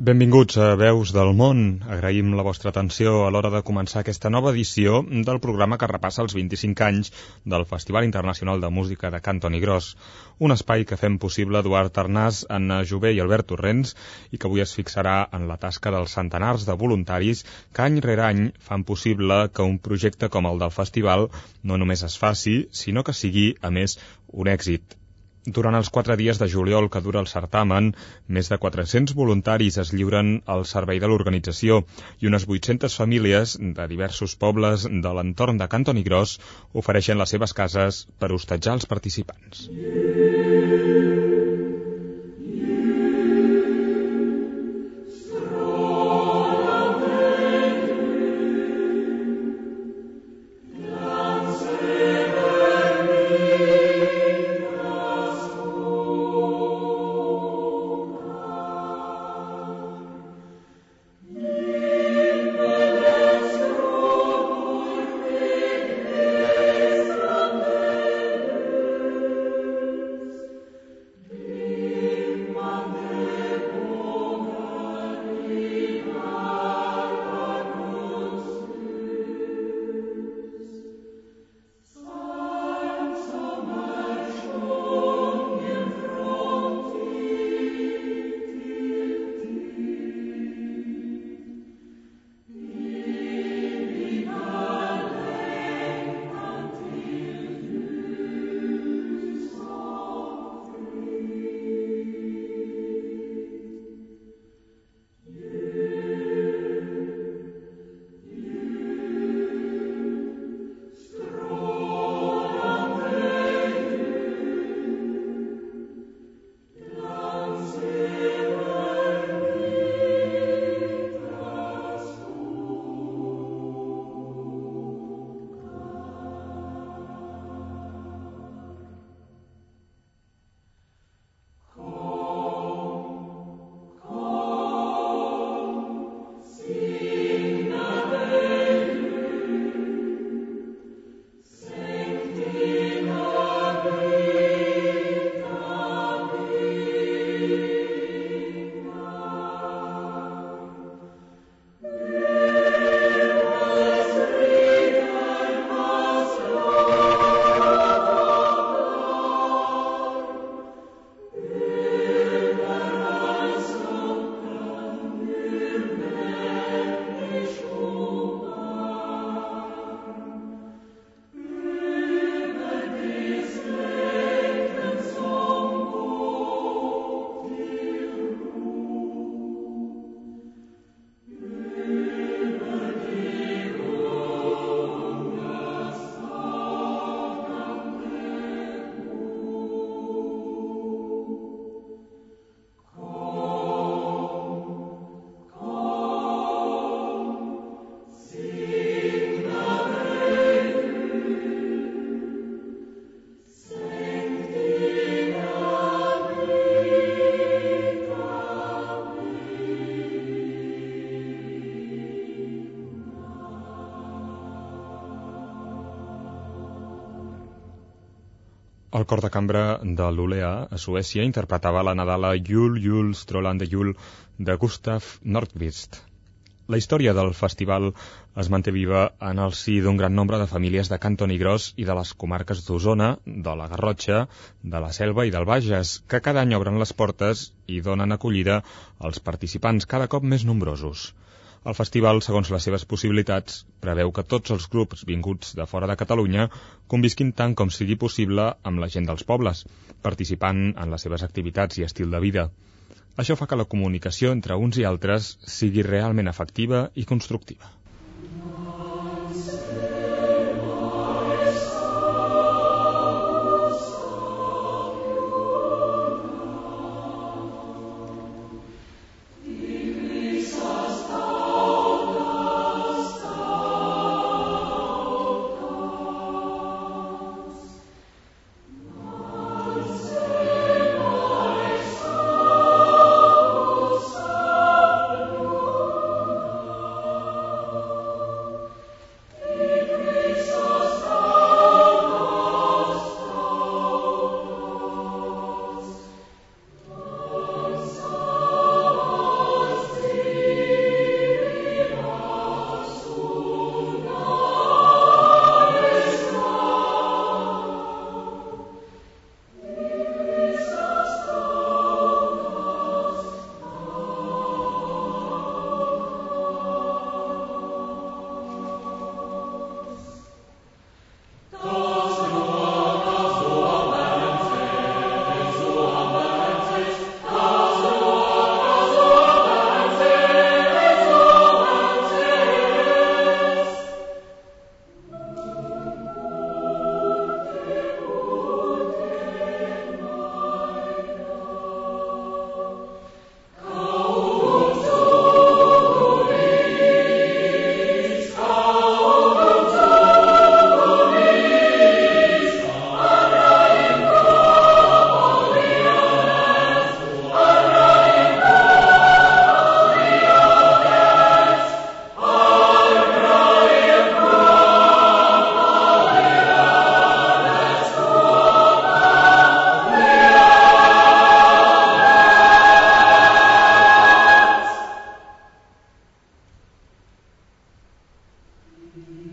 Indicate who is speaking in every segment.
Speaker 1: Benvinguts a Veus del Món. Agraïm la vostra atenció a l'hora de començar aquesta nova edició del programa que repassa els 25 anys del Festival Internacional de Música de Cantoni Gros, un espai que fem possible Eduard Arnàs, Anna Jové i Albert Torrents i que avui es fixarà en la tasca dels centenars de voluntaris que any rere any fan possible que un projecte com el del festival no només es faci, sinó que sigui, a més, un èxit. Durant els quatre dies de juliol que dura el certamen, més de 400 voluntaris es lliuren al servei de l'organització i unes 800 famílies de diversos pobles de l'entorn de Cantoni Gros ofereixen les seves cases per hostatjar els participants. El cor de cambra de l'Ulea, a Suècia, interpretava la Nadala Jul Jul Strollande Jul de Gustav Nordqvist. La història del festival es manté viva en el si d'un gran nombre de famílies de Cantoni Gros i de les comarques d'Osona, de la Garrotxa, de la Selva i del Bages, que cada any obren les portes i donen acollida als participants cada cop més nombrosos. El festival, segons les seves possibilitats, preveu que tots els grups vinguts de fora de Catalunya convisquin tant com sigui possible amb la gent dels pobles, participant en les seves activitats i estil de vida. Això fa que la comunicació entre uns i altres sigui realment efectiva i constructiva. Mm-hmm.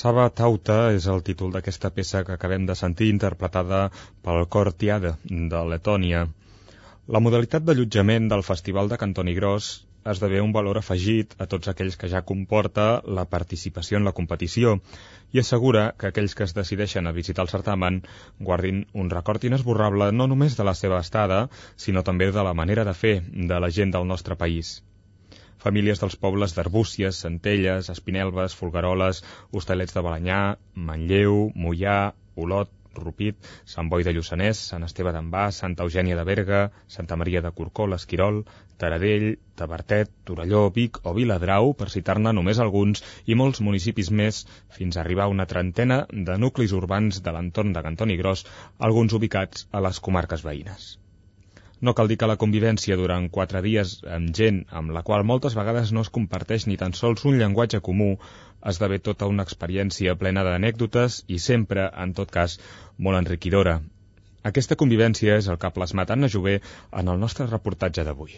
Speaker 1: Saba Tauta és el títol d'aquesta peça que acabem de sentir interpretada pel cor Tiada de Letònia. La modalitat d'allotjament del Festival de Cantoni Gros esdevé un valor afegit a tots aquells que ja comporta la participació en la competició i assegura que aquells que es decideixen a visitar el certamen guardin un record inesborrable no només de la seva estada, sinó també de la manera de fer de la gent del nostre país. Famílies dels pobles d'Arbúcies, Centelles, Espinelves, Folgueroles, Hostalets de Balanyà, Manlleu, Mollà, Olot, Rupit, Sant Boi de Lluçanès, Sant Esteve d'en Bas, Santa Eugènia de Berga, Santa Maria de Corcó, l'Esquirol, Taradell, Tabertet, Torelló, Vic o Viladrau, per citar-ne només alguns, i molts municipis més, fins a arribar a una trentena de nuclis urbans de l'entorn de Cantoni Gros, alguns ubicats a les comarques veïnes. No cal dir que la convivència durant quatre dies amb gent amb la qual moltes vegades no es comparteix ni tan sols un llenguatge comú esdevé tota una experiència plena d'anècdotes i sempre, en tot cas, molt enriquidora. Aquesta convivència és el que ha plasmat Anna Jové en el nostre reportatge d'avui.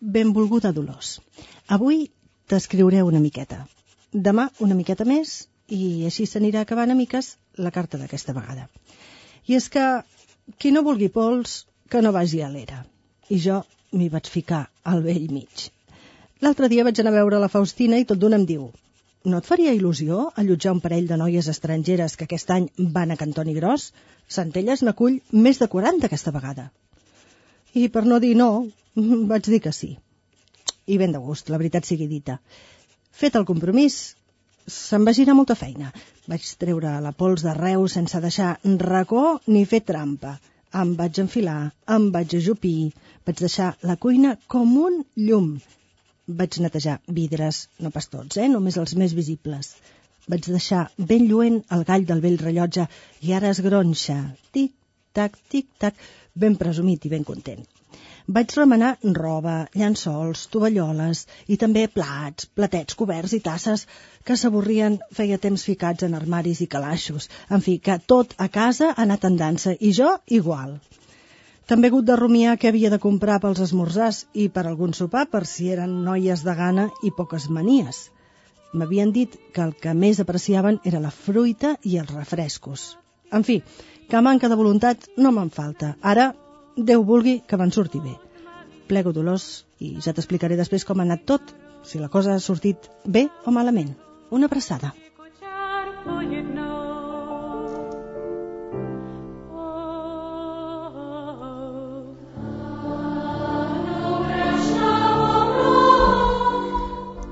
Speaker 2: Benvolguda Dolors. Avui t'escriuré una miqueta. Demà una miqueta més i així s'anirà acabant a miques la carta d'aquesta vegada. I és que qui no vulgui pols, que no vagi a l'era. I jo m'hi vaig ficar al vell mig. L'altre dia vaig anar a veure la Faustina i tot d'una em diu no et faria il·lusió allotjar un parell de noies estrangeres que aquest any van a Cantoni Gros? Centelles n'acull més de 40 aquesta vegada. I per no dir no, vaig dir que sí. I ben de gust, la veritat sigui dita. Fet el compromís, se'm va girar molta feina. Vaig treure la pols d'arreu sense deixar racó ni fer trampa. Em vaig enfilar, em vaig ajupir, vaig deixar la cuina com un llum. Vaig netejar vidres, no pas tots, eh? només els més visibles. Vaig deixar ben lluent el gall del vell rellotge i ara es gronxa. Tic-tac, tic-tac, ben presumit i ben content. Vaig remenar roba, llençols, tovalloles i també plats, platets coberts i tasses que s'avorrien feia temps ficats en armaris i calaixos. En fi, que tot a casa ha anat en dansa i jo igual. També he hagut de rumiar què havia de comprar pels esmorzars i per algun sopar per si eren noies de gana i poques manies. M'havien dit que el que més apreciaven era la fruita i els refrescos. En fi, que manca de voluntat no me'n falta. Ara Déu vulgui que van sortir bé. Plego Dolors i ja t'explicaré després com ha anat tot, si la cosa ha sortit bé o malament. Una abraçada.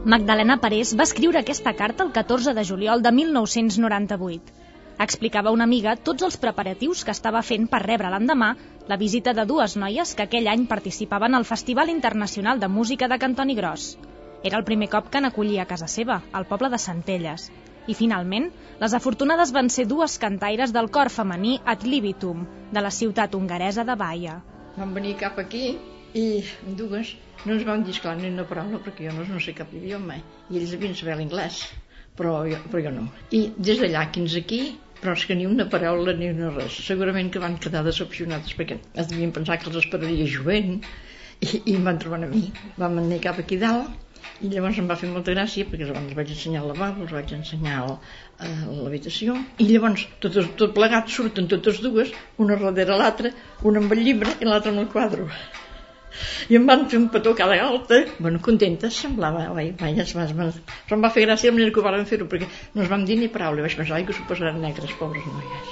Speaker 3: Magdalena Parés va escriure aquesta carta el 14 de juliol de 1998 explicava una amiga tots els preparatius que estava fent per rebre l'endemà la visita de dues noies que aquell any participaven al Festival Internacional de Música de Cantoni Gros. Era el primer cop que n'acollia a casa seva, al poble de Centelles. I finalment, les afortunades van ser dues cantaires del cor femení Ad Libitum, de la ciutat hongaresa de Baia.
Speaker 4: Vam venir cap aquí i dues no ens vam dir clar ni una paraula perquè jo no, no sé cap idioma i ells havien saber l'inglès però però jo no. I des d'allà fins aquí però és que ni una paraula ni una res. Segurament que van quedar decepcionats perquè es devien pensar que els esperaria jovent i, i em van trobar a mi. Vam anar cap aquí dalt i llavors em va fer molta gràcia perquè llavors els vaig ensenyar el lavabo, els vaig ensenyar l'habitació i llavors tot, tot plegat surten totes dues, una darrere l'altra, una amb el llibre i l'altra amb el quadre i em van fer un petó cada galta bueno, contentes semblava oi, vai, es va, però em va fer gràcia la manera que ho vam fer-ho perquè no es vam dir ni paraula vaig pensar que s'ho posaran negres, pobres noies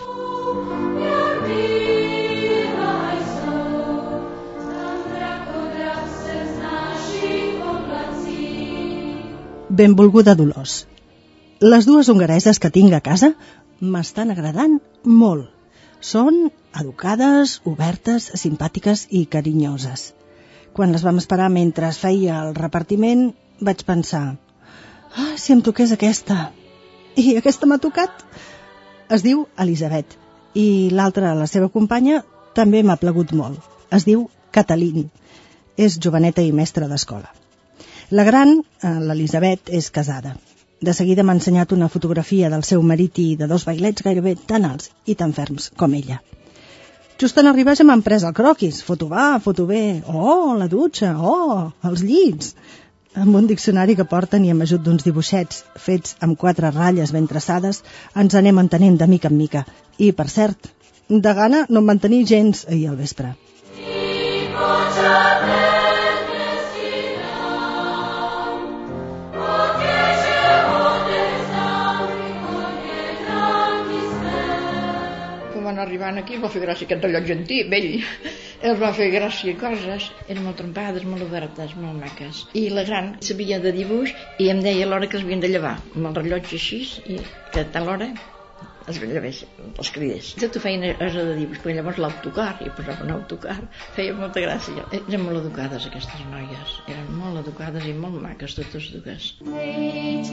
Speaker 2: Benvolguda Dolors. Les dues hongareses que tinc a casa m'estan agradant molt. Són educades, obertes, simpàtiques i carinyoses. Quan les vam esperar mentre es feia el repartiment, vaig pensar ah, si em toqués aquesta. I aquesta m'ha tocat. Es diu Elisabet. I l'altra, la seva companya, també m'ha plegut molt. Es diu Catalín. És joveneta i mestra d'escola. La gran, eh, l'Elisabet, és casada. De seguida m'ha ensenyat una fotografia del seu marit i de dos bailets gairebé tan alts i tan ferms com ella. Just en arribar ja m'han pres el croquis. Foto va, foto bé. Oh, la dutxa. Oh, els llits. amb un diccionari que porten i amb ajut d'uns dibuixets fets amb quatre ratlles ben traçades, ens anem entenent de mica en mica. I, per cert, de gana no em van tenir gens ahir al vespre.
Speaker 4: Quan arribant aquí va fer gràcia aquest rellotge antic, vell. Els va fer gràcia coses, eren molt trompades, molt obertes, molt maques. I la gran sabia de dibuix i em deia l'hora que els havien de llevar, amb el rellotge així, i que a tal hora es llevés, els cridés. Tot ho feien a de dibuix, perquè llavors l'autocar, i posava un autocar, feia molta gràcia. Eren molt educades aquestes noies, eren molt educades i molt maques totes dues.
Speaker 5: Hej,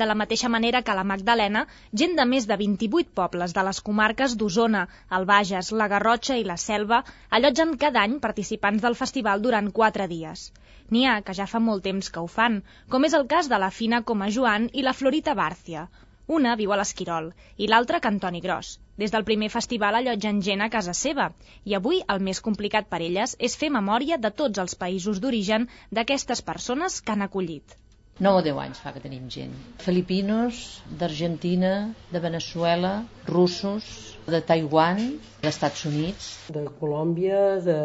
Speaker 3: De la mateixa manera que la Magdalena, gent de més de 28 pobles de les comarques d'Osona, el Bages, la Garrotxa i la Selva allotgen cada any participants del festival durant quatre dies. N'hi ha que ja fa molt temps que ho fan, com és el cas de la Fina Coma Joan i la Florita Bàrcia. Una viu a l'Esquirol i l'altra a Cantoni Gros. Des del primer festival allotgen gent a casa seva i avui el més complicat per elles és fer memòria de tots els països d'origen d'aquestes persones que han acollit.
Speaker 6: 9 o 10 anys fa que tenim gent. Filipinos, d'Argentina, de Venezuela, russos, de Taiwan, d'Estats Units.
Speaker 7: de Colòmbia, de,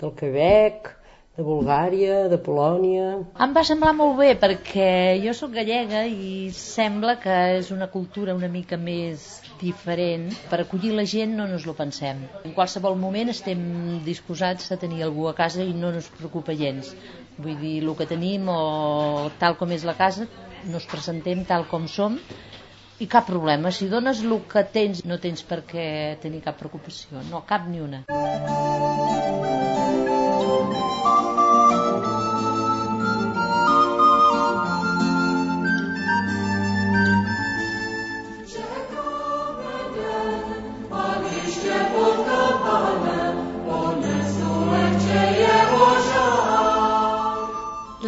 Speaker 7: del Quebec, de Bulgària, de Polònia...
Speaker 6: Em va semblar molt bé perquè jo sóc gallega i sembla que és una cultura una mica més diferent. Per acollir la gent no ens lo pensem. En qualsevol moment estem disposats a tenir algú a casa i no ens preocupa gens. Vull dir, el que tenim o tal com és la casa, nos presentem tal com som i cap problema. Si dones el que tens, no tens per què tenir cap preocupació. No, cap ni una.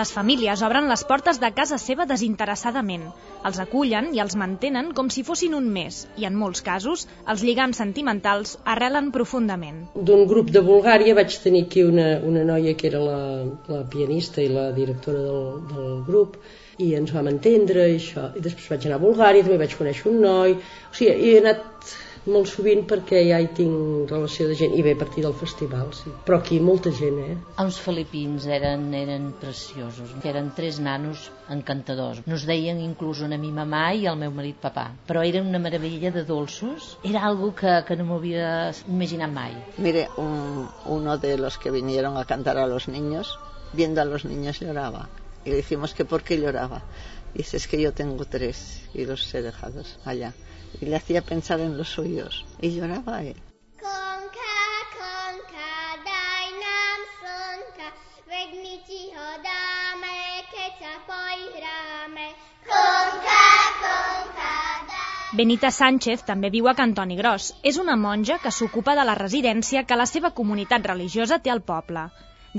Speaker 3: Les famílies obren les portes de casa seva desinteressadament. Els acullen i els mantenen com si fossin un més i, en molts casos, els lligams sentimentals arrelen profundament.
Speaker 7: D'un grup de Bulgària vaig tenir aquí una, una noia que era la, la pianista i la directora del, del grup i ens vam entendre i això. I després vaig anar a Bulgària, també vaig conèixer un noi. O sigui, he anat molt sovint perquè ja hi tinc relació de gent i ve a partir del festival, sí. Però aquí molta gent, eh?
Speaker 6: Els filipins eren, eren preciosos, eren tres nanos encantadors. Nos deien inclús una mi mamà i el meu marit papà, però eren una meravella de dolços. Era algo que, que no m'havia imaginat mai.
Speaker 8: Mire, un- uno de los que vinieron a cantar a los niños, viendo a los niños lloraba. Y le dijimos que por qué lloraba. Dice, es que yo tengo tres y los he dejado allá. Y le hacía pensar en los suyos. Y lloraba él.
Speaker 3: Benita Sánchez també viu a Cantoni Gros. És una monja que s'ocupa de la residència que la seva comunitat religiosa té al poble.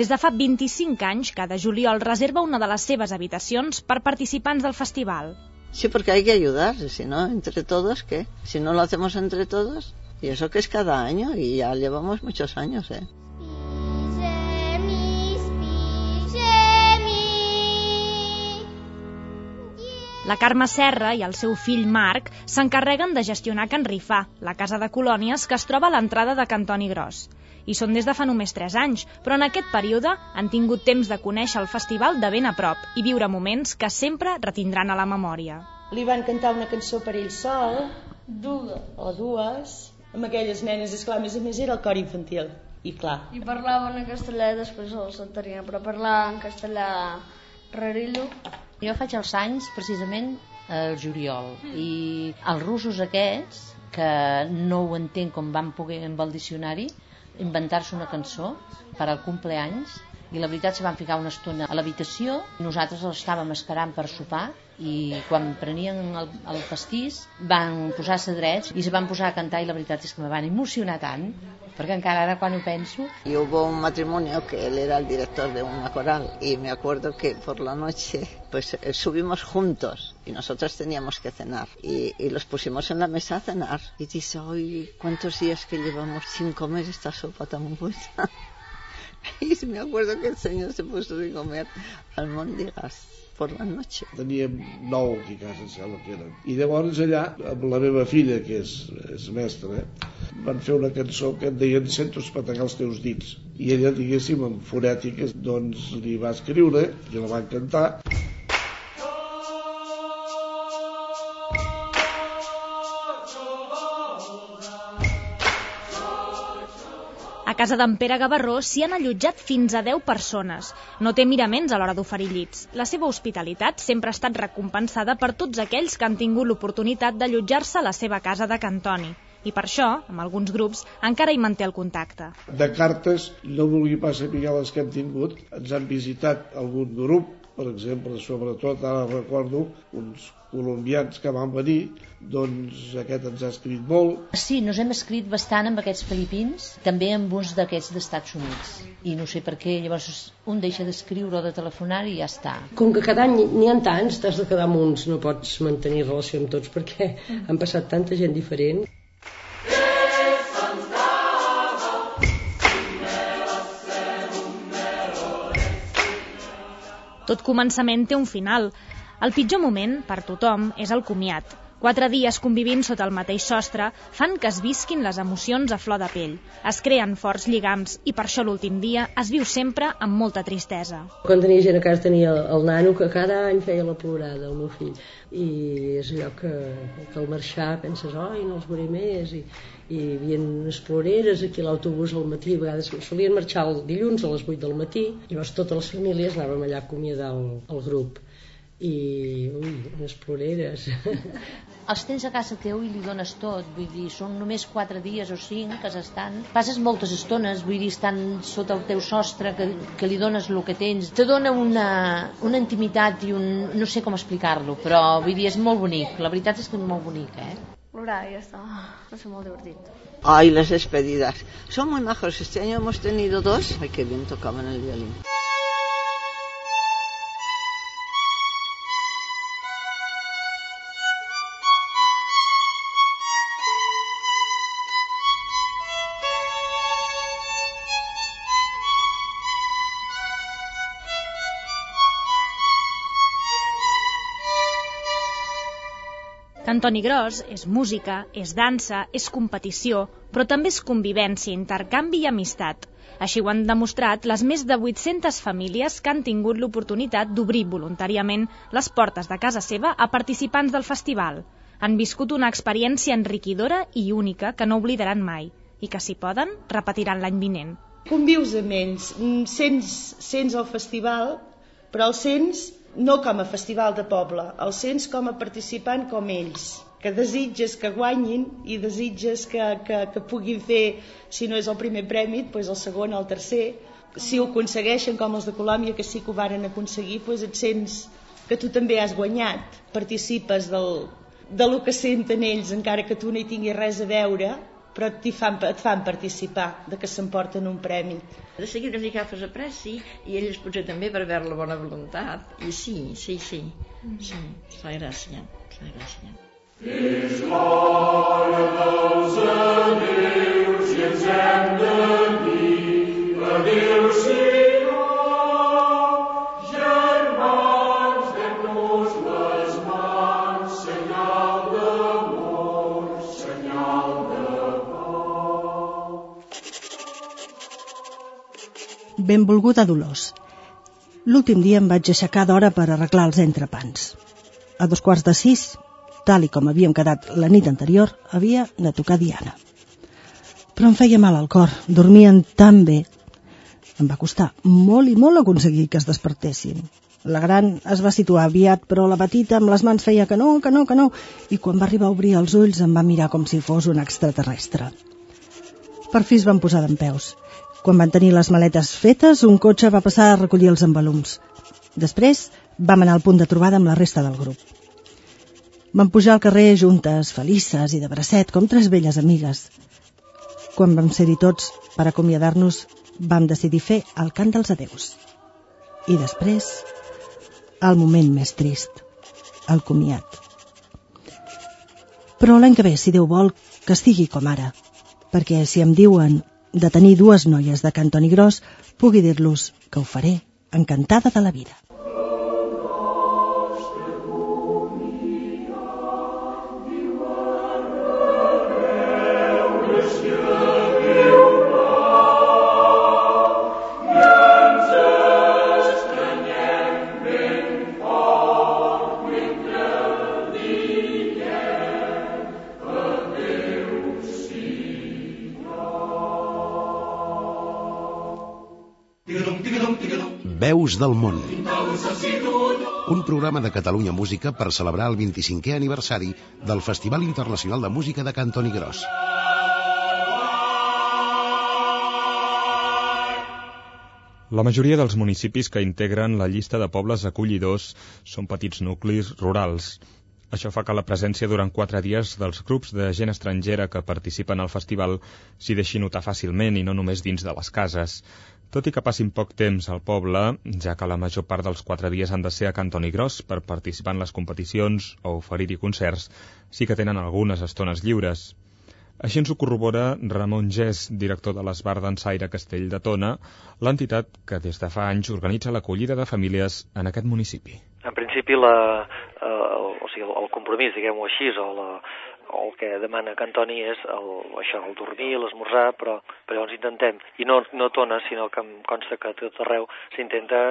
Speaker 3: Des de fa 25 anys, cada juliol reserva una de les seves habitacions per participants del festival.
Speaker 8: Sí, porque hay que ayudar, si no, entre todos, ¿qué? Si no lo hacemos entre todos, y eso que es cada año, y ya llevamos muchos años, ¿eh?
Speaker 3: La Carme Serra i el seu fill Marc s'encarreguen de gestionar Can Rifà, la casa de colònies que es troba a l'entrada de Cantoni Gros. Hi són des de fa només 3 anys, però en aquest període han tingut temps de conèixer el festival de ben a prop i viure moments que sempre retindran a la memòria.
Speaker 9: Li van cantar una cançó per ell sol, dues o dues, amb aquelles nenes, esclar, a més a més era el cor infantil. I clar,
Speaker 5: I parlaven en castellà i després el s'entenien, però parlaven en castellà rarillo.
Speaker 6: Jo faig els anys precisament al juliol i els russos aquests que no ho entenc com van poder amb el diccionari inventar-se una cançó per al cumpleaños i la veritat se van ficar una estona a l'habitació. Nosaltres els estàvem esperant per sopar i quan prenien el, el pastís van posar-se drets i se van posar a cantar i la veritat és que me van emocionar tant perquè encara ara quan ho penso
Speaker 8: Y hubo un matrimonio que él era el director de una coral y me acuerdo que por la noche pues eh, subimos juntos y nosotros teníamos que cenar. Y, y los pusimos en la mesa a cenar. Y dice, hoy cuántos días que llevamos sin comer esta sopa tan buena. y me acuerdo que el señor se puso a comer almóndigas por la noche.
Speaker 10: Teníem nou aquí a casa, em sembla que eren. I llavors allà, amb la meva filla, que és, és mestra, van fer una cançó que en deien Sento espetegar els teus dits. I ella, diguéssim, en fonètiques, doncs li va escriure i la van cantar.
Speaker 3: A casa d'en Pere Gavarró s'hi han allotjat fins a 10 persones. No té miraments a l'hora d'oferir llits. La seva hospitalitat sempre ha estat recompensada per tots aquells que han tingut l'oportunitat d'allotjar-se a la seva casa de Cantoni. I per això, amb alguns grups, encara hi manté el contacte.
Speaker 10: De cartes, no vulgui pas saber les que hem tingut. Ens han visitat algun grup, per exemple, sobretot ara recordo uns colombians que van venir, doncs aquest ens ha escrit molt,
Speaker 6: Sí, nos hem escrit bastant amb aquests filipins, també amb uns d'aquests d'Estats Units. I no sé per què, llavors un deixa d'escriure o de telefonar i ja està.
Speaker 7: Com que cada any n'hi ha tants, t'has de quedar amb uns, no pots mantenir relació amb tots perquè han passat tanta gent diferent.
Speaker 3: Tot començament té un final. El pitjor moment, per tothom, és el comiat. Quatre dies convivint sota el mateix sostre fan que es visquin les emocions a flor de pell. Es creen forts lligams i per això l'últim dia es viu sempre amb molta tristesa.
Speaker 7: Quan tenia gent a casa tenia el, el nano que cada any feia la plorada, el meu fill. I és allò que, que al marxar penses, oi, no els veuré més. I, i hi havia unes ploreres aquí a l'autobús al matí, a vegades solien marxar el dilluns a les 8 del matí, llavors totes les famílies anàvem allà a acomiadar el, el grup i, ui, unes ploreres.
Speaker 6: Els tens a casa teu i li dones tot, vull dir, són només quatre dies o cinc que s'estan... Passes moltes estones, vull dir, estan sota el teu sostre, que, que li dones el que tens. Te dona una, una intimitat i un... no sé com explicar-lo, però vull dir, és molt bonic. La veritat és que és molt bonic, eh?
Speaker 5: Molt divertit.
Speaker 8: Ay, las despedidas. Son muy majos. Este año hemos tenido dos. Ay, qué bien tocaban el violín.
Speaker 3: Cantoni Gros és música, és dansa, és competició, però també és convivència, intercanvi i amistat. Així ho han demostrat les més de 800 famílies que han tingut l'oportunitat d'obrir voluntàriament les portes de casa seva a participants del festival. Han viscut una experiència enriquidora i única que no oblidaran mai i que, si poden, repetiran l'any vinent.
Speaker 9: Convius amb ells, sents, sents el festival, però el sents no com a festival de poble, el sents com a participant com ells, que desitges que guanyin i desitges que, que, que puguin fer, si no és el primer premi, doncs el segon, el tercer. Si ho aconsegueixen, com els de Colòmbia, que sí que ho varen aconseguir, doncs et sents que tu també has guanyat, participes del, de lo que senten ells, encara que tu no hi tinguis res a veure, però et fan, et fan participar de que s'emporten un premi.
Speaker 4: De seguida li agafes apreci i ells potser també per veure la bona voluntat. I sí, sí, sí. Sí, fa gràcia, fa gràcia.
Speaker 11: És l'hora dels adeus i ens hem de dir adéu-siau.
Speaker 2: Benvolguda Dolors. L'últim dia em vaig aixecar d'hora per arreglar els entrepans. A dos quarts de sis, tal i com havíem quedat la nit anterior, havia de tocar Diana. Però em feia mal al cor, dormien tan bé. Em va costar molt i molt aconseguir que es despertessin. La gran es va situar aviat, però la petita amb les mans feia que no, que no, que no, i quan va arribar a obrir els ulls em va mirar com si fos un extraterrestre. Per fi es van posar d'en peus. Quan van tenir les maletes fetes, un cotxe va passar a recollir els envolums. Després vam anar al punt de trobada amb la resta del grup. Vam pujar al carrer juntes, felices i de bracet, com tres velles amigues. Quan vam ser-hi tots per acomiadar-nos, vam decidir fer el cant dels adeus. I després, el moment més trist, el comiat. Però l'any que ve, si Déu vol, que estigui com ara, perquè si em diuen de tenir dues noies de Cantoni Gros, pugui dir-los que ho faré encantada de la vida.
Speaker 12: Veus del món. Un programa de Catalunya Música per celebrar el 25è aniversari del Festival Internacional de Música de Cantoni Gros.
Speaker 1: La majoria dels municipis que integren la llista de pobles acollidors són petits nuclis rurals. Això fa que la presència durant quatre dies dels grups de gent estrangera que participen al festival s'hi deixi notar fàcilment i no només dins de les cases. Tot i que passin poc temps al poble, ja que la major part dels quatre dies han de ser a Cantoni Gros per participar en les competicions o oferir-hi concerts, sí que tenen algunes estones lliures. Així ens ho corrobora Ramon Gés, director de l'Esbar d'Ensaire Castell de Tona, l'entitat que des de fa anys organitza l'acollida de famílies en aquest municipi.
Speaker 13: En principi, la, eh, o sigui, el, compromís, diguem-ho així, o, la, el que demana Cantoni és el, això, el dormir, l'esmorzar, però, però llavors intentem, i no, no tona, sinó que em consta que tot arreu s'intenta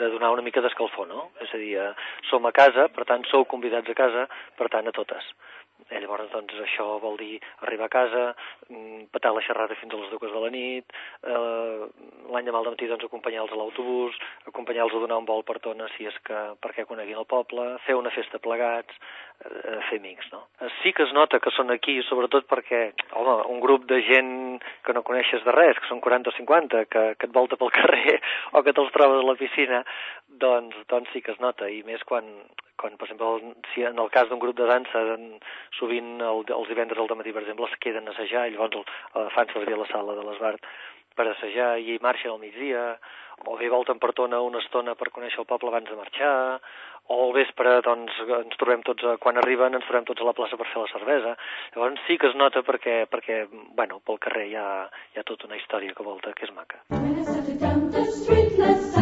Speaker 13: de donar una mica d'escalfor, no? És a dir, eh, som a casa, per tant, sou convidats a casa, per tant, a totes. Eh, llavors doncs això vol dir arribar a casa, mm, petar la xerrada fins a les dues de la nit, eh, l'any de mal de matí doncs acompanyar-los a l'autobús, acompanyar-los a donar un vol per tona si és que perquè coneguin el poble, fer una festa plegats, eh, fer amics, no? Eh, Sí que es nota que són aquí, sobretot perquè, home, un grup de gent que no coneixes de res, que són 40 o 50, que, que et volta pel carrer o que te'ls trobes a la piscina, doncs, doncs sí que es nota, i més quan, quan per exemple, si en el cas d'un grup de dansa, en, sovint el, els divendres al matí, per exemple, es queden a assajar i llavors el, el, fan servir la sala de l'Esbart per assajar i marxen al migdia, o bé volten per tona una estona per conèixer el poble abans de marxar, o al vespre doncs, ens trobem tots, a, quan arriben ens trobem tots a la plaça per fer la cervesa. Llavors sí que es nota perquè, perquè bueno, pel carrer hi ha, hi ha tota una història que volta, que és maca.
Speaker 11: When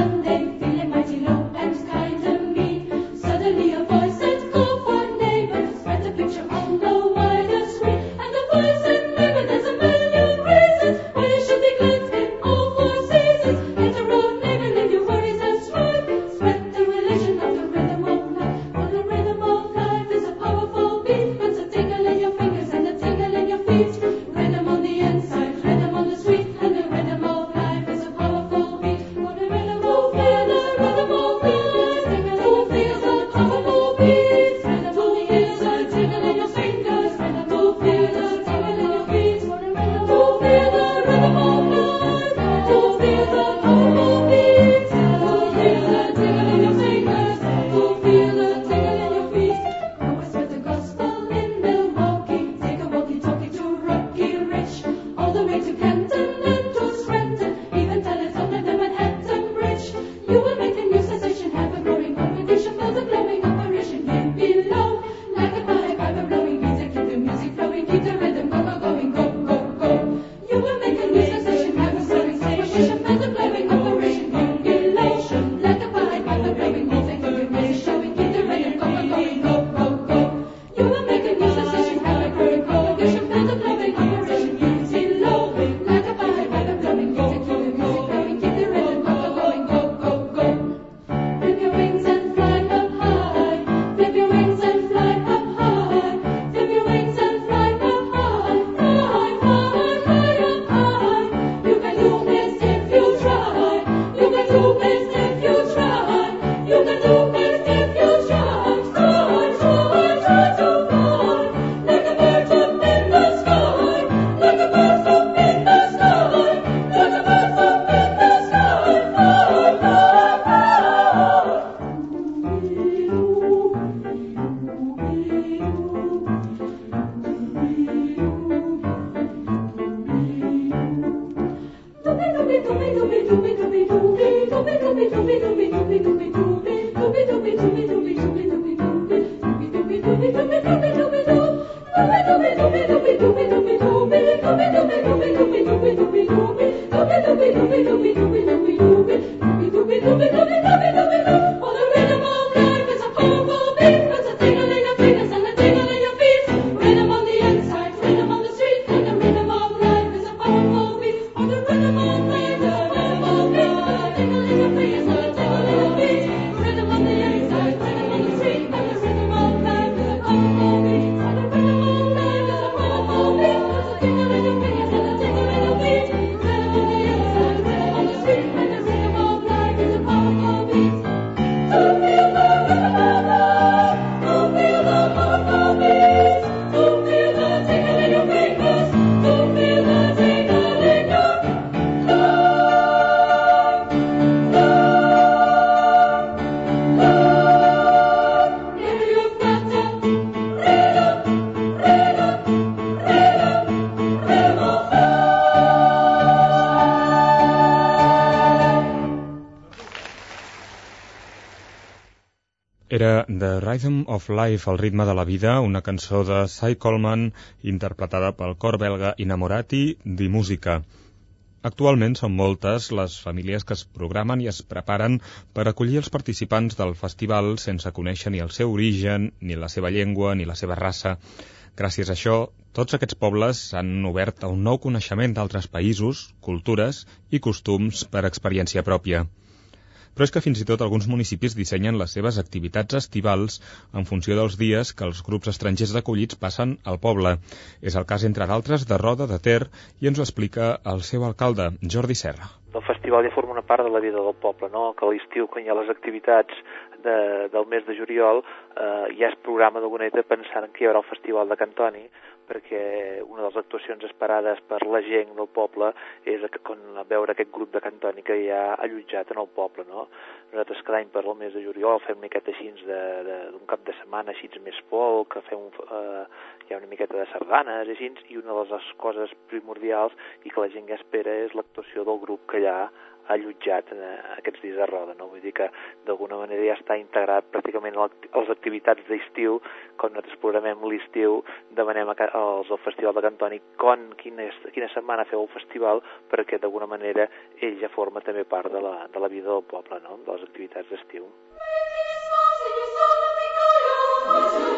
Speaker 1: Era The Rhythm of Life, el ritme de la vida, una cançó de Cy Coleman interpretada pel cor belga Innamorati di Musica. Actualment són moltes les famílies que es programen i es preparen per acollir els participants del festival sense conèixer ni el seu origen, ni la seva llengua, ni la seva raça. Gràcies a això, tots aquests pobles s'han obert a un nou coneixement d'altres països, cultures i costums per experiència pròpia. Però és que fins i tot alguns municipis dissenyen les seves activitats estivals en funció dels dies que els grups estrangers acollits passen al poble. És el cas, entre d'altres, de Roda de Ter i ens ho explica el seu alcalde, Jordi Serra.
Speaker 14: El festival ja forma una part de la vida del poble, no? que a l'estiu, quan hi ha les activitats de, del mes de juliol, eh, ja es programa d'alguna manera pensant que hi haurà el festival de Cantoni, perquè una de les actuacions esperades per la gent del poble és quan veure aquest grup de cantoni que hi ha allotjat en el poble, no? Nosaltres cada any per al mes de juliol fem una miqueta així d'un cap de setmana així més folk, que fem un, eh, hi ha una miqueta de sardanes així, i una de les coses primordials i que la gent ja espera és l'actuació del grup que hi ha allotjat en aquests dies de roda, no? Vull dir que d'alguna manera ja està integrat pràcticament a les activitats d'estiu, quan nosaltres programem l'estiu, demanem als del Festival de Cantoni quan, quina, quina setmana feu el festival, perquè d'alguna manera ell ja forma també part de la, de la vida del poble, no? de les activitats d'estiu.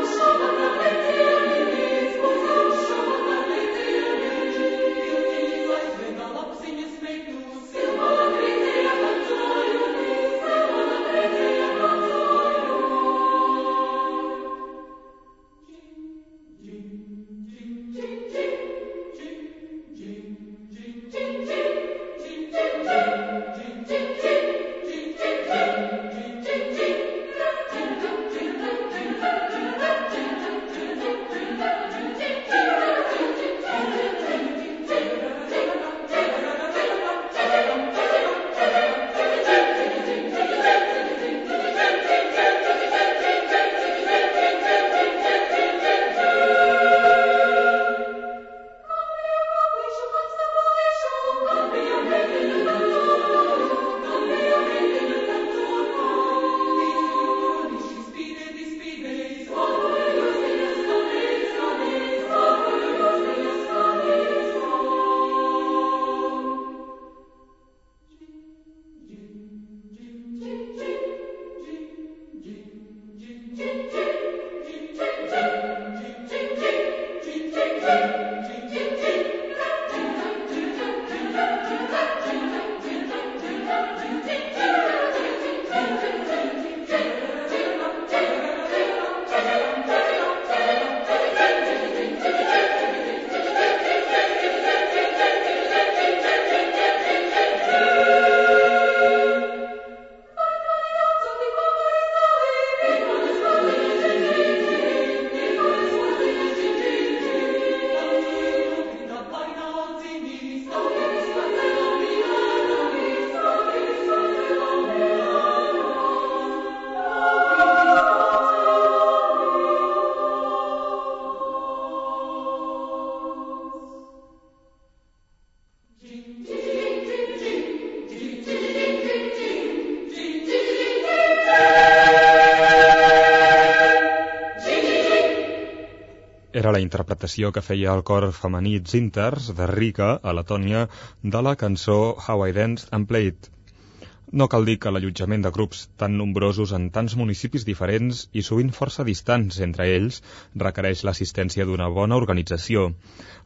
Speaker 1: Era la interpretació que feia el cor femení Zinters de Rica, a Letònia, de la cançó How I Danced and Played. No cal dir que l'allotjament de grups tan nombrosos en tants municipis diferents i sovint força distants entre ells requereix l'assistència d'una bona organització.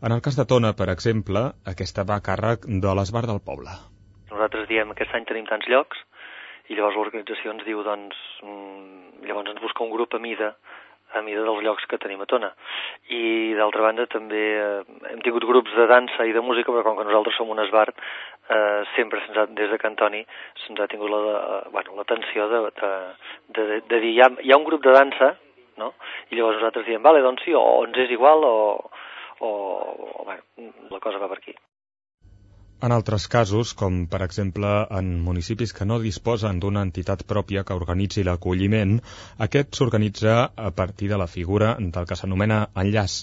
Speaker 1: En el cas de Tona, per exemple, aquesta va a càrrec de l'Esbar del Poble.
Speaker 13: Nosaltres diem que aquest any tenim tants llocs i llavors l'organització ens diu doncs, mm, llavors ens busca un grup a mida a mida dels llocs que tenim a Tona. I d'altra banda també eh, hem tingut grups de dansa i de música, però com que nosaltres som un esbart, eh, sempre se'ns ha, des de Cantoni se'ns ha tingut l'atenció la, bueno, de, de, de, de, dir hi ha, hi ha un grup de dansa, no? i llavors nosaltres diem, vale, doncs sí, o ens és igual o, o, o bueno, la cosa va per aquí.
Speaker 1: En altres casos, com per exemple en municipis que no disposen d'una entitat pròpia que organitzi l'acolliment, aquest s'organitza a partir de la figura del que s'anomena enllaç.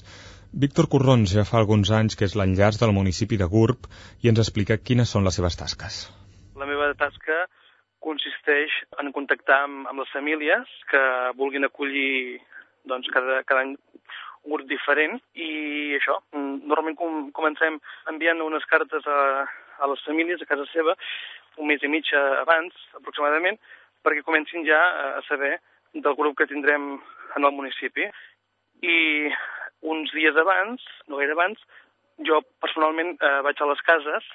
Speaker 1: Víctor Corrons ja fa alguns anys que és l'enllaç del municipi de Gurb i ens explica quines són les seves tasques.
Speaker 15: La meva tasca consisteix en contactar amb, amb les famílies que vulguin acollir doncs, cada, cada any grup diferent i això, normalment com, comencem enviant unes cartes a, a les famílies a casa seva un mes i mig abans, aproximadament, perquè comencin ja a saber del grup que tindrem en el municipi. I uns dies abans, no gaire abans, jo personalment eh, vaig a les cases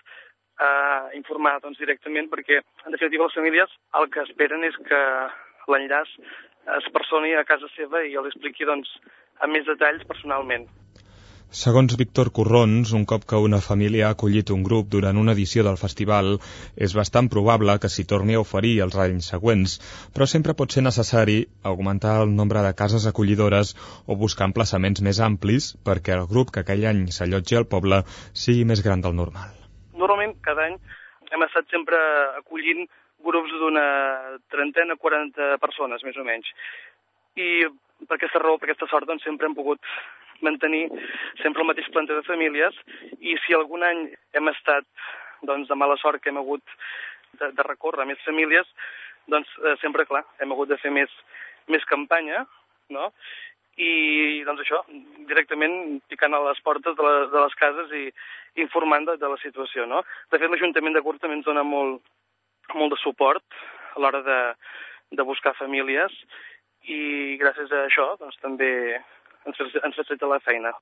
Speaker 15: a informar doncs, directament perquè, en definitiva, les famílies el que esperen és que l'enllaç es personi a casa seva i els expliqui doncs, amb més detalls personalment.
Speaker 1: Segons Víctor Corrons, un cop que una família ha acollit un grup durant una edició del festival, és bastant probable que s'hi torni a oferir els anys següents, però sempre pot ser necessari augmentar el nombre de cases acollidores o buscar emplaçaments més amplis perquè el grup que aquell any s'allotgi al poble sigui més gran del normal.
Speaker 15: Normalment, cada any hem estat sempre acollint grups d'una trentena, 40 persones, més o menys. I per aquesta raó, per aquesta sort, doncs, sempre hem pogut mantenir sempre el mateix planter de famílies i si algun any hem estat doncs, de mala sort que hem hagut de, de recórrer a més famílies, doncs eh, sempre, clar, hem hagut de fer més, més campanya, no? I, doncs això, directament picant a les portes de, la, de les cases i informant de, de la situació, no? De fet, l'Ajuntament de Gurt també ens dona molt, molt de suport a l'hora de, de buscar famílies i gràcies a això doncs, també ens, ens facilita la feina.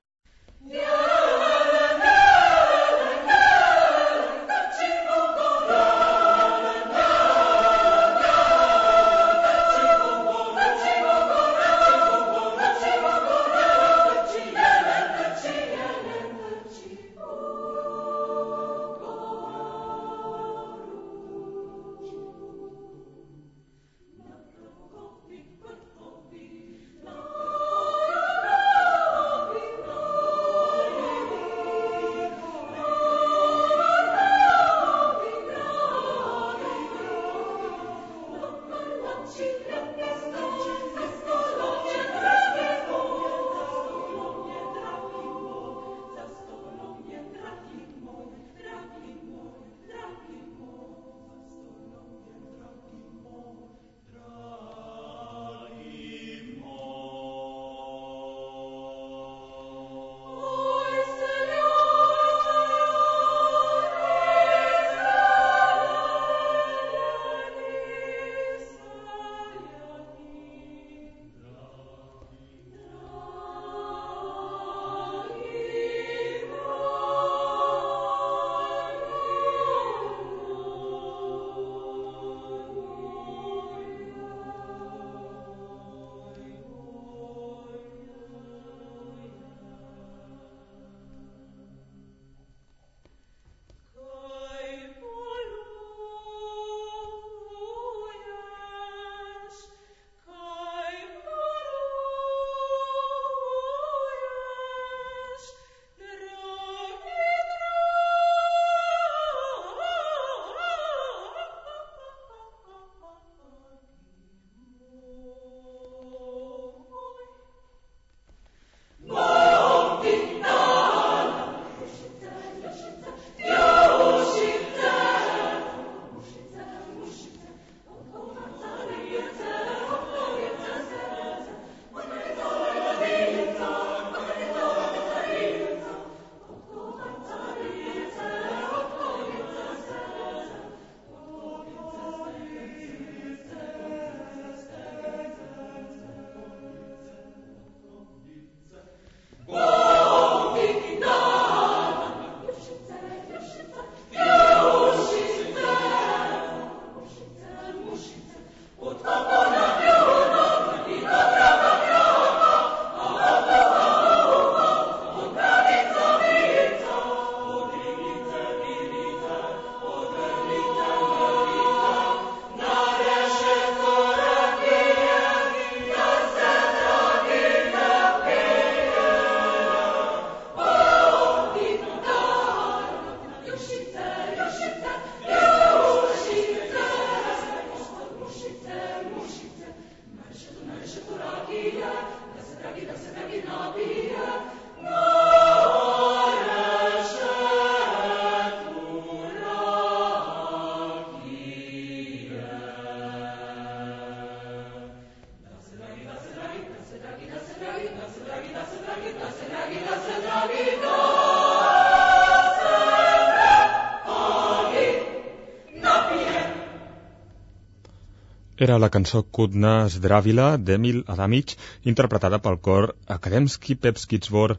Speaker 1: Era la cançó Kudna Zdravila d'Emil Adamic, interpretada pel cor Akademski Pepski Zbor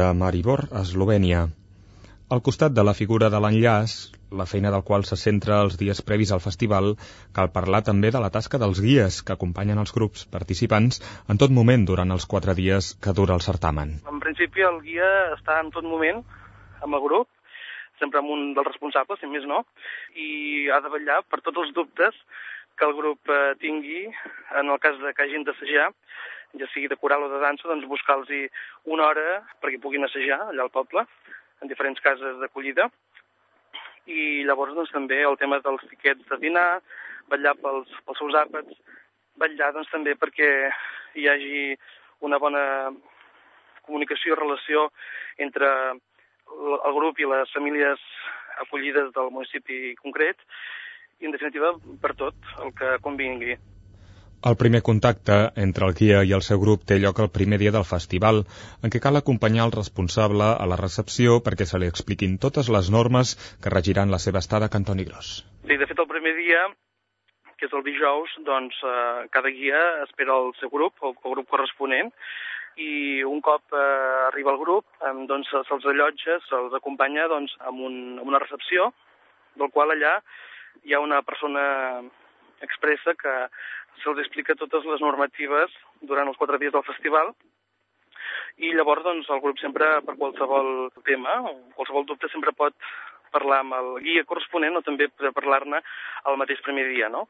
Speaker 1: de Maribor, Eslovènia. Al costat de la figura de l'enllaç, la feina del qual se centra els dies previs al festival, cal parlar també de la tasca dels guies que acompanyen els grups participants en tot moment durant els quatre dies que dura el certamen.
Speaker 15: En principi el guia està en tot moment amb el grup, sempre amb un dels responsables, si més no, i ha de vetllar per tots els dubtes que el grup eh, tingui en el cas de que hagin d'assajar, ja sigui de coral o de dansa, doncs buscar-los una hora perquè puguin assajar allà al poble, en diferents cases d'acollida, i llavors doncs, també el tema dels tiquets de dinar, vetllar pels, pels seus àpats, vetllar doncs, també perquè hi hagi una bona comunicació i relació entre el, grup i les famílies acollides del municipi concret i, en definitiva, per tot el que convingui.
Speaker 1: El primer contacte entre el guia i el seu grup té lloc el primer dia del festival, en què cal acompanyar el responsable a la recepció perquè se li expliquin totes les normes que regiran la seva estada a Cantoni Gros.
Speaker 15: Sí, de fet, el primer dia, que és el dijous, doncs eh, cada guia espera el seu grup, el, el grup corresponent, i un cop eh, arriba el grup, eh, doncs se'ls allotja, se'ls acompanya doncs, amb, un, amb una recepció, del qual allà hi ha una persona expressa que se'ls explica totes les normatives durant els quatre dies del festival i llavors doncs, el grup sempre, per qualsevol tema, o qualsevol dubte, sempre pot parlar amb el guia corresponent o també poder parlar-ne el mateix primer dia, no?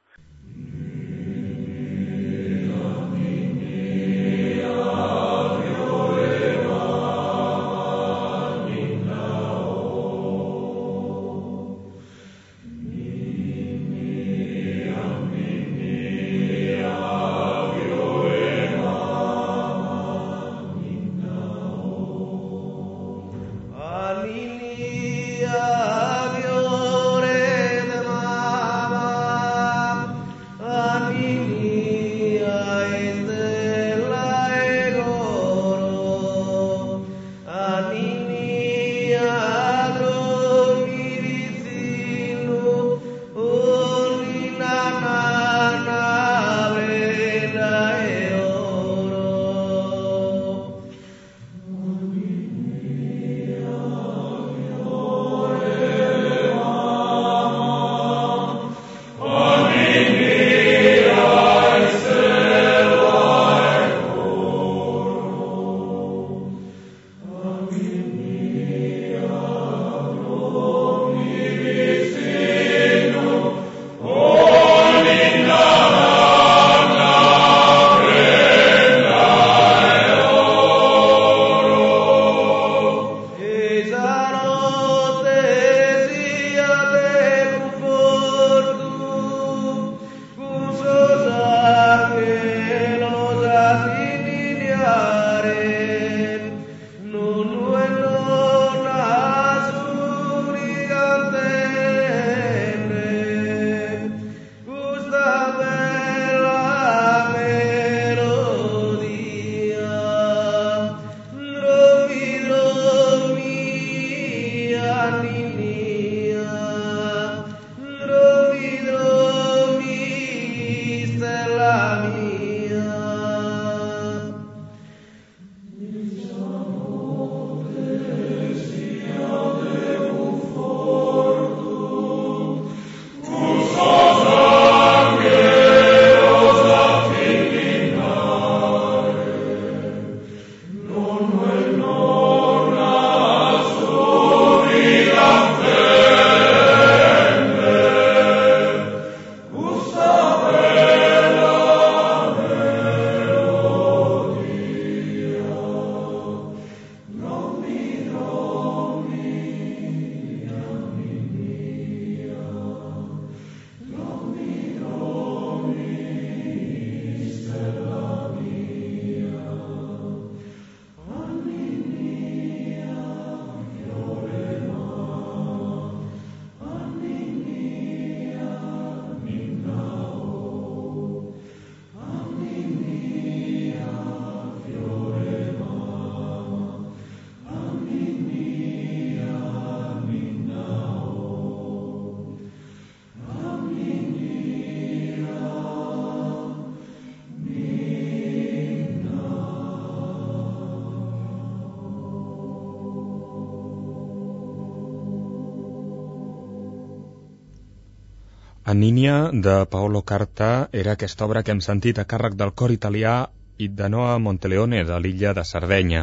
Speaker 1: Nínia, de Paolo Carta, era aquesta obra que hem sentit a càrrec del cor italià i de Noa Monteleone, de l'illa de Sardenya.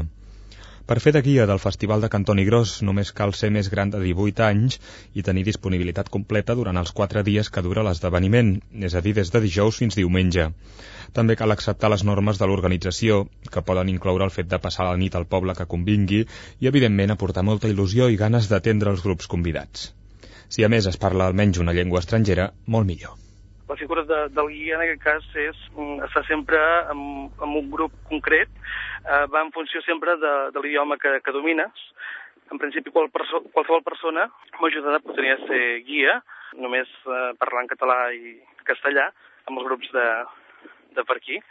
Speaker 1: Per fer de guia del Festival de Cantoni Gros només cal ser més gran de 18 anys i tenir disponibilitat completa durant els 4 dies que dura l'esdeveniment, és a dir, des de dijous fins diumenge. També cal acceptar les normes de l'organització, que poden incloure el fet de passar la nit al poble que convingui i, evidentment, aportar molta il·lusió i ganes d'atendre els grups convidats. Si a més es parla almenys una llengua estrangera, molt millor.
Speaker 15: La figura de, del guia en aquest cas és mm, estar sempre amb, amb un grup concret, eh, va en funció sempre de, de l'idioma que, que domines. En principi, qual perso qualsevol persona m'ajudarà podria ser guia, només eh, parlar en català i castellà, amb els grups de, de per aquí.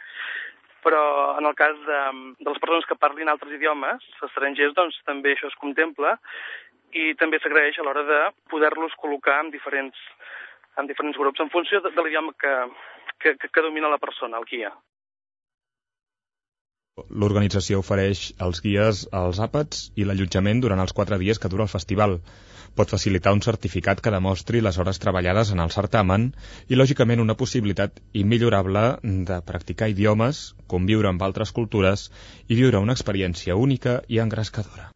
Speaker 15: Però en el cas de, de les persones que parlin altres idiomes, estrangers, doncs també això es contempla i també s'agraeix a l'hora de poder-los col·locar en diferents, en diferents grups, en funció de, de l'idioma que, que, que domina la persona, el guia.
Speaker 1: L'organització ofereix als guies els àpats i l'allotjament durant els quatre dies que dura el festival. Pot facilitar un certificat que demostri les hores treballades en el certamen i, lògicament, una possibilitat immillorable de practicar idiomes, conviure amb altres cultures i viure una experiència única i engrescadora.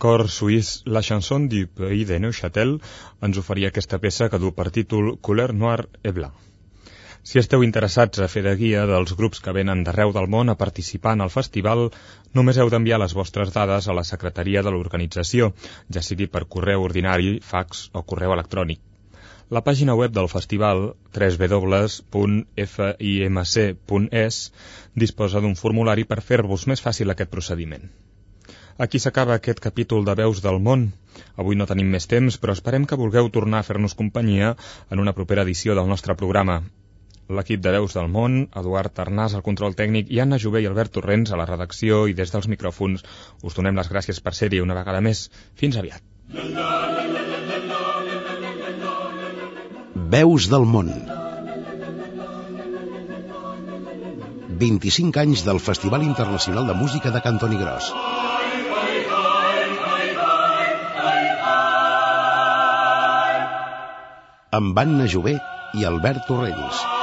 Speaker 1: Cor suís La Chanson du Pays de Neuchâtel ens oferia aquesta peça que du per títol Couleur Noir et Blanc. Si esteu interessats a fer de guia dels grups que venen d'arreu del món a participar en el festival, només heu d'enviar les vostres dades a la secretaria de l'organització, ja sigui per correu ordinari, fax o correu electrònic. La pàgina web del festival, www.fimc.es, disposa d'un formulari per fer-vos més fàcil aquest procediment. Aquí s'acaba aquest capítol de Veus del Món. Avui no tenim més temps, però esperem que vulgueu tornar a fer-nos companyia en una propera edició del nostre programa. L'equip de Veus del Món, Eduard Arnàs al control tècnic i Anna Jové i Albert Torrents a la redacció i des dels micròfons us donem les gràcies per ser-hi una vegada més. Fins aviat.
Speaker 12: Veus del món. 25 anys del Festival Internacional de Música de Cantoni Gros. Amb Anna Jové i Albert Torrents.